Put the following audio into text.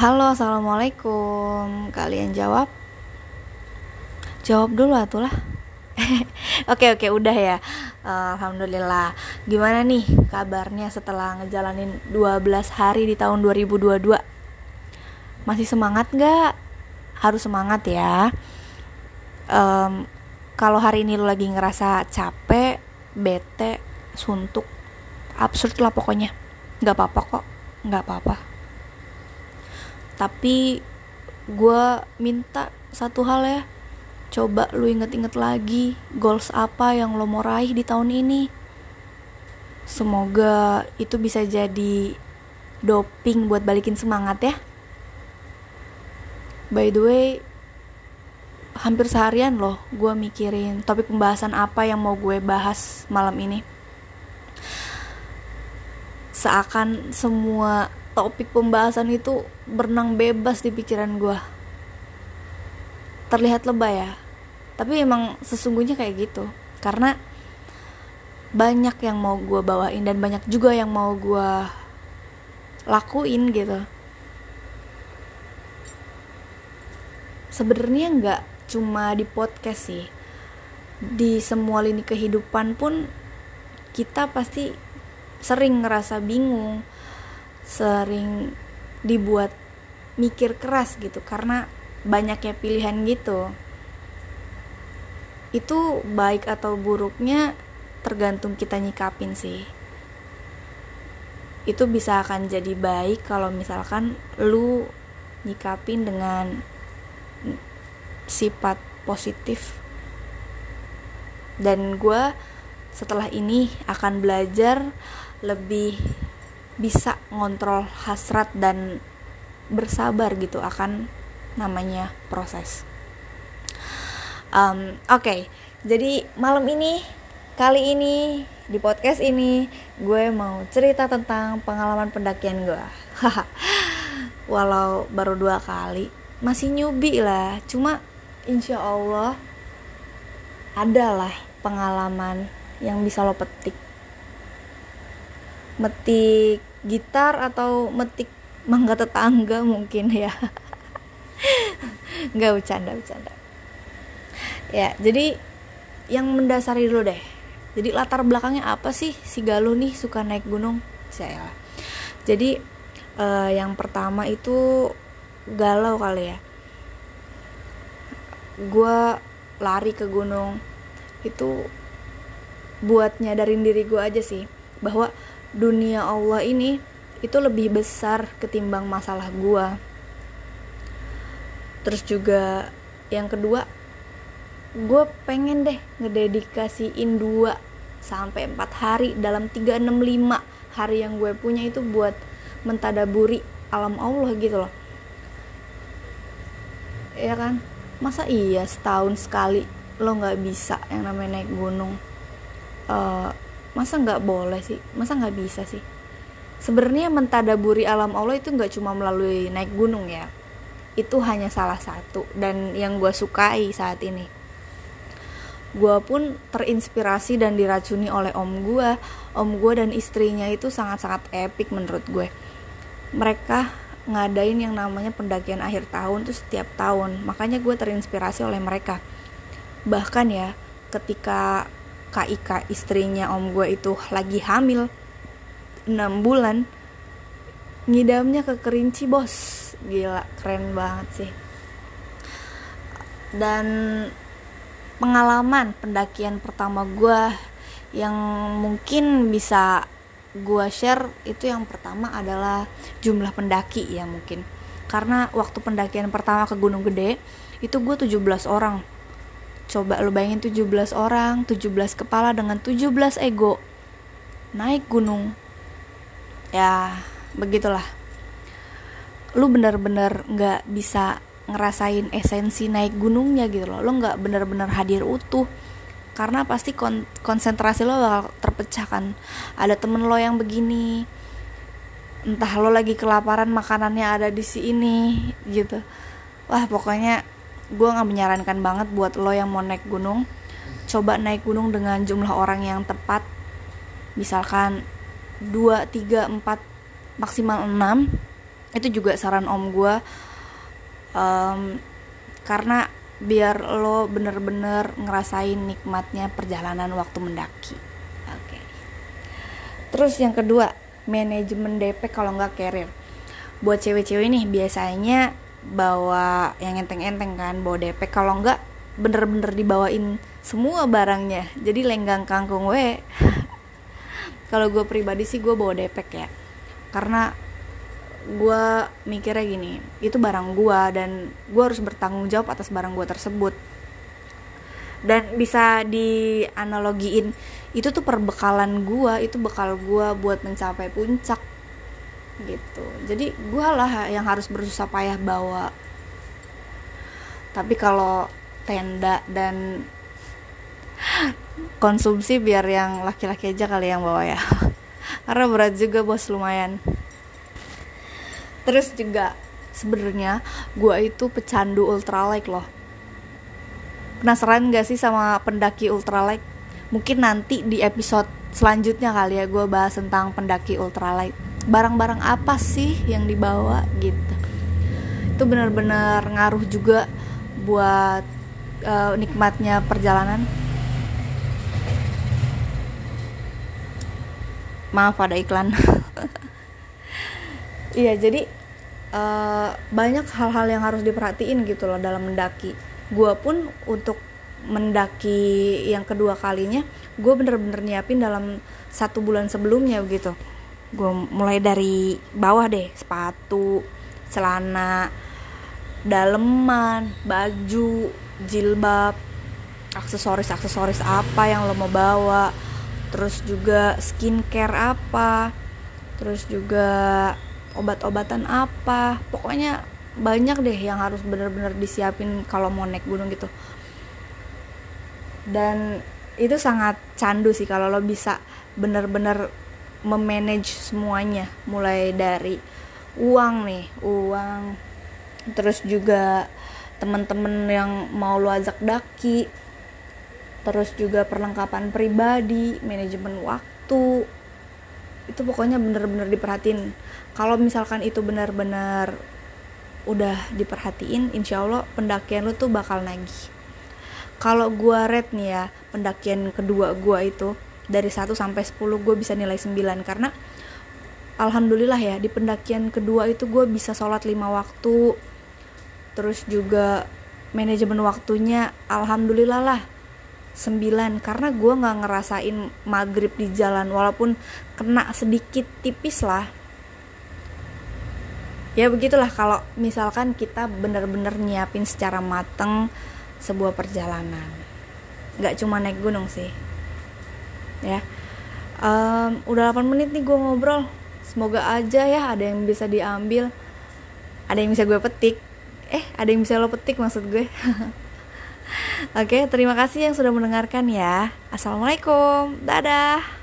Halo, assalamualaikum. Kalian jawab? Jawab dulu atulah. oke oke udah ya. Uh, Alhamdulillah. Gimana nih kabarnya setelah ngejalanin 12 hari di tahun 2022? Masih semangat nggak? Harus semangat ya. Um, kalau hari ini lo lagi ngerasa capek, bete, suntuk, absurd lah pokoknya. Nggak apa-apa kok, nggak apa-apa tapi gue minta satu hal ya. Coba lu inget-inget lagi goals apa yang lo mau raih di tahun ini. Semoga itu bisa jadi doping buat balikin semangat ya. By the way hampir seharian loh gue mikirin topik pembahasan apa yang mau gue bahas malam ini. Seakan semua topik pembahasan itu berenang bebas di pikiran gue terlihat lebay ya. Tapi emang sesungguhnya kayak gitu. Karena banyak yang mau gue bawain dan banyak juga yang mau gue lakuin gitu. Sebenarnya nggak cuma di podcast sih. Di semua lini kehidupan pun kita pasti sering ngerasa bingung sering dibuat mikir keras gitu karena banyaknya pilihan gitu. Itu baik atau buruknya tergantung kita nyikapin sih. Itu bisa akan jadi baik kalau misalkan lu nyikapin dengan sifat positif. Dan gue setelah ini akan belajar lebih bisa ngontrol hasrat dan bersabar gitu akan namanya proses. Um, Oke, okay. jadi malam ini kali ini di podcast ini gue mau cerita tentang pengalaman pendakian gue. Walau baru dua kali, masih nyubi lah. Cuma insya Allah adalah pengalaman yang bisa lo petik. Metik gitar atau metik mangga tetangga mungkin ya. Nggak bercanda bercanda. Ya jadi yang mendasari dulu deh. Jadi latar belakangnya apa sih si Galuh nih suka naik gunung? Saya jadi uh, yang pertama itu galau kali ya. Gue lari ke gunung. Itu buat nyadarin diri gue aja sih. Bahwa dunia Allah ini itu lebih besar ketimbang masalah gua. Terus juga yang kedua gue pengen deh ngededikasiin dua sampai empat hari dalam 365 hari yang gue punya itu buat mentadaburi alam Allah gitu loh. Ya kan? Masa iya setahun sekali lo nggak bisa yang namanya naik gunung? Uh, masa nggak boleh sih? Masa nggak bisa sih? Sebenarnya mentadaburi alam Allah itu nggak cuma melalui naik gunung ya. Itu hanya salah satu dan yang gue sukai saat ini. Gue pun terinspirasi dan diracuni oleh om gue om gue dan istrinya itu sangat-sangat epic menurut gue. Mereka ngadain yang namanya pendakian akhir tahun tuh setiap tahun. Makanya gue terinspirasi oleh mereka. Bahkan ya ketika Kak Ika istrinya om gue itu lagi hamil 6 bulan ngidamnya ke kerinci bos. Gila keren banget sih. Dan pengalaman pendakian pertama gue yang mungkin bisa gue share itu yang pertama adalah jumlah pendaki ya mungkin. Karena waktu pendakian pertama ke Gunung Gede itu gue 17 orang Coba lu bayangin 17 orang, 17 kepala dengan 17 ego. Naik gunung. Ya, begitulah. Lu bener-bener gak bisa ngerasain esensi naik gunungnya gitu loh. Lo gak bener-bener hadir utuh. Karena pasti kon konsentrasi lo bakal terpecah kan. Ada temen lo yang begini, entah lo lagi kelaparan makanannya ada di sini gitu wah pokoknya gue nggak menyarankan banget buat lo yang mau naik gunung. Coba naik gunung dengan jumlah orang yang tepat. Misalkan 2, 3, 4 maksimal 6 itu juga saran om gue um, karena biar lo bener-bener ngerasain nikmatnya perjalanan waktu mendaki. Oke. Okay. terus yang kedua manajemen DP kalau nggak carrier buat cewek-cewek nih biasanya bawa yang enteng-enteng kan bawa DP kalau nggak bener-bener dibawain semua barangnya. Jadi lenggang kangkung we. Kalau gue pribadi sih gue bawa depek ya karena gue mikirnya gini itu barang gue dan gue harus bertanggung jawab atas barang gue tersebut. Dan bisa dianalogiin itu tuh perbekalan gue itu bekal gue buat mencapai puncak gitu. Jadi gue lah yang harus bersusah payah bawa. Tapi kalau tenda dan konsumsi biar yang laki-laki aja kali yang bawa ya. Karena berat juga bos lumayan. Terus juga sebenarnya gue itu pecandu ultralight loh. Penasaran gak sih sama pendaki ultralight? Mungkin nanti di episode selanjutnya kali ya gue bahas tentang pendaki ultralight barang-barang apa sih yang dibawa gitu. Itu benar-benar ngaruh juga buat uh, nikmatnya perjalanan. Maaf ada iklan. Iya jadi uh, banyak hal-hal yang harus diperhatiin gitu loh dalam mendaki. Gue pun untuk mendaki yang kedua kalinya gue bener-bener nyiapin dalam satu bulan sebelumnya begitu gue mulai dari bawah deh sepatu celana daleman baju jilbab aksesoris aksesoris apa yang lo mau bawa terus juga skincare apa terus juga obat-obatan apa. Pokoknya banyak deh yang harus bener-bener disiapin kalau mau naik gunung gitu. Dan itu sangat candu sih kalau lo bisa bener-bener memanage semuanya. Mulai dari uang nih uang. Terus juga temen-temen yang mau lo ajak daki. Terus juga perlengkapan pribadi manajemen waktu. Itu pokoknya bener-bener diperhatiin. Kalau misalkan itu benar-benar udah diperhatiin insya Allah pendakian lo tuh bakal nagih. Kalau gua red nih ya pendakian kedua gua itu dari 1 sampai 10 gue bisa nilai 9 karena alhamdulillah ya di pendakian kedua itu gue bisa sholat lima waktu terus juga manajemen waktunya alhamdulillah lah 9 karena gue nggak ngerasain maghrib di jalan walaupun kena sedikit tipis lah. Ya begitulah kalau misalkan kita bener-bener nyiapin secara mateng sebuah perjalanan. Nggak cuma naik gunung sih ya. Um, udah 8 menit nih gue ngobrol. Semoga aja ya ada yang bisa diambil. Ada yang bisa gue petik. Eh ada yang bisa lo petik maksud gue. Oke, terima kasih yang sudah mendengarkan ya. Assalamualaikum, dadah.